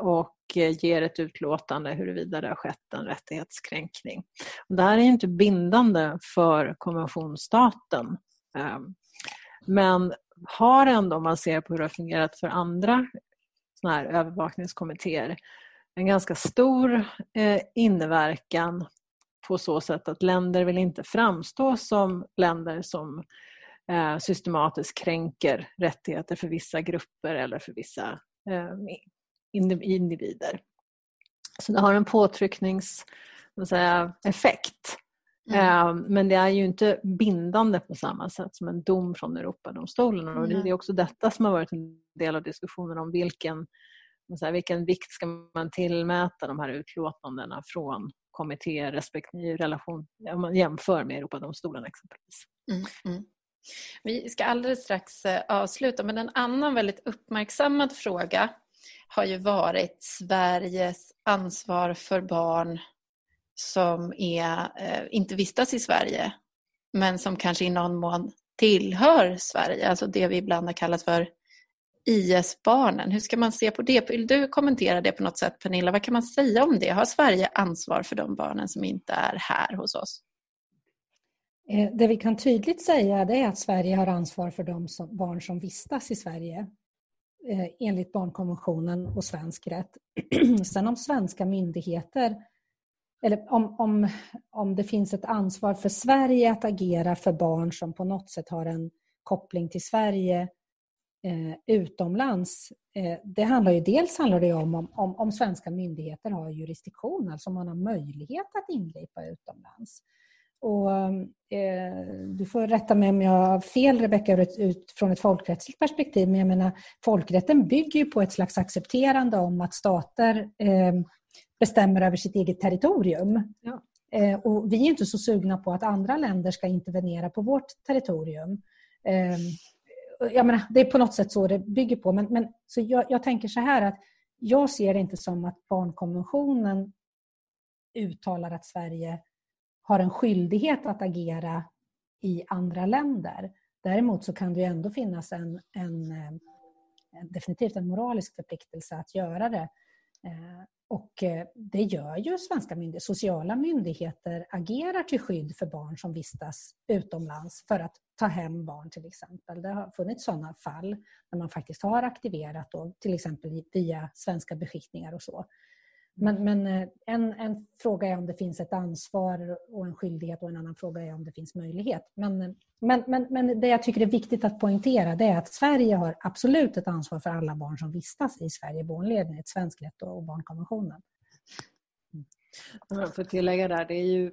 och ger ett utlåtande huruvida det har skett en rättighetskränkning. Det här är inte bindande för konventionsstaten men har ändå, om man ser på hur det har fungerat för andra såna här övervakningskommittéer, en ganska stor eh, inverkan på så sätt att länder vill inte framstå som länder som eh, systematiskt kränker rättigheter för vissa grupper eller för vissa eh, individer. Så det har en påtryckningseffekt. Mm. Men det är ju inte bindande på samma sätt som en dom från Europadomstolen. Och det är också detta som har varit en del av diskussionen om vilken här, vilken vikt ska man tillmäta de här utlåtandena från kommittéer respektive relation, om man jämför med Europadomstolen exempelvis. Mm, mm. Vi ska alldeles strax eh, avsluta men en annan väldigt uppmärksammad fråga har ju varit Sveriges ansvar för barn som är, eh, inte vistas i Sverige men som kanske i någon mån tillhör Sverige, alltså det vi ibland har kallat för IS-barnen. Hur ska man se på det? Vill du kommentera det på något sätt Pernilla? Vad kan man säga om det? Har Sverige ansvar för de barnen som inte är här hos oss? Eh, det vi kan tydligt säga är att Sverige har ansvar för de barn som vistas i Sverige eh, enligt barnkonventionen och svensk rätt. Sen om svenska myndigheter eller om, om, om det finns ett ansvar för Sverige att agera för barn som på något sätt har en koppling till Sverige eh, utomlands. Eh, det handlar ju dels handlar det om, om, om svenska myndigheter har jurisdiktion, alltså om man har möjlighet att ingripa utomlands. Och, eh, du får rätta mig om jag har fel, Rebecka, utifrån ett folkrättsligt perspektiv. Men jag menar, folkrätten bygger ju på ett slags accepterande om att stater eh, bestämmer över sitt eget territorium. Ja. Eh, och vi är inte så sugna på att andra länder ska intervenera på vårt territorium. Eh, jag menar, det är på något sätt så det bygger på. Men, men, så jag, jag tänker så här att jag ser det inte som att barnkonventionen uttalar att Sverige har en skyldighet att agera i andra länder. Däremot så kan det ändå finnas en, en, en definitivt en moralisk förpliktelse att göra det. Och eh, det gör ju svenska myndigheter. Sociala myndigheter agerar till skydd för barn som vistas utomlands för att ta hem barn till exempel. Det har funnits sådana fall när man faktiskt har aktiverat då, till exempel via svenska beskickningar och så. Men, men eh, en, en, fråga är om det finns ett ansvar och en skyldighet och en annan fråga är om det finns möjlighet. Men, men, men, men det jag tycker är viktigt att poängtera det är att Sverige har absolut ett ansvar för alla barn som vistas i Sverige, barnledning, ett svensk rätt och barnkonventionen. Mm. För att tillägga där, det är ju,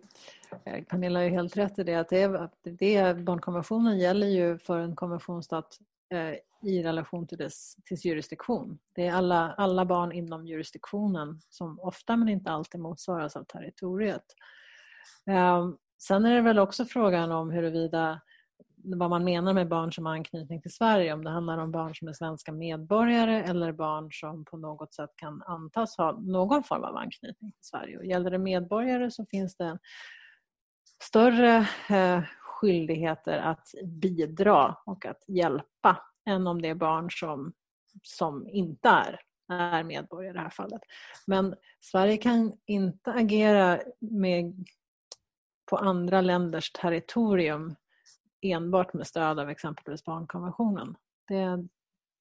eh, Pernilla har helt rätt i det att det, är, det, barnkonventionen gäller ju för en konventionsstat Eh, i relation till dess, till jurisdiktion. Det är alla, alla barn inom jurisdiktionen som ofta men inte alltid motsvaras av territoriet. Ehm, sen är det väl också frågan om huruvida vad man menar med barn som har anknytning till Sverige. Om det handlar om barn som är svenska medborgare eller barn som på något sätt kan antas ha någon form av anknytning till Sverige. Och gäller det medborgare så finns det större eh, skyldigheter att bidra och att hjälpa än om det är barn som, som inte är, är medborgare i det här fallet. Men Sverige kan inte agera med, på andra länders territorium enbart med stöd av exempelvis barnkonventionen. Det,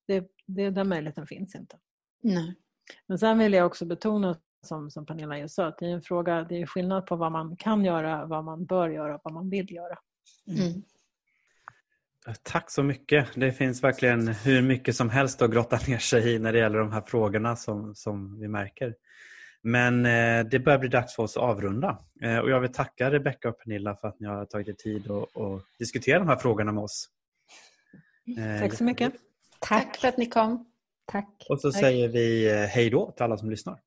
det, det, den möjligheten finns inte. Nej. Men sen vill jag också betona som, som Pernilla just sa, att det är en fråga, det är skillnad på vad man kan göra, vad man bör göra och vad man vill göra. Mm. Tack så mycket. Det finns verkligen hur mycket som helst att grotta ner sig i när det gäller de här frågorna som, som vi märker. Men eh, det börjar bli dags för oss att avrunda. Eh, och jag vill tacka Rebecka och Pernilla för att ni har tagit er tid att, diskutera de här frågorna med oss. Eh, Tack så mycket. Tack för att ni kom. Tack. Och så Tack. säger vi hej då till alla som lyssnar.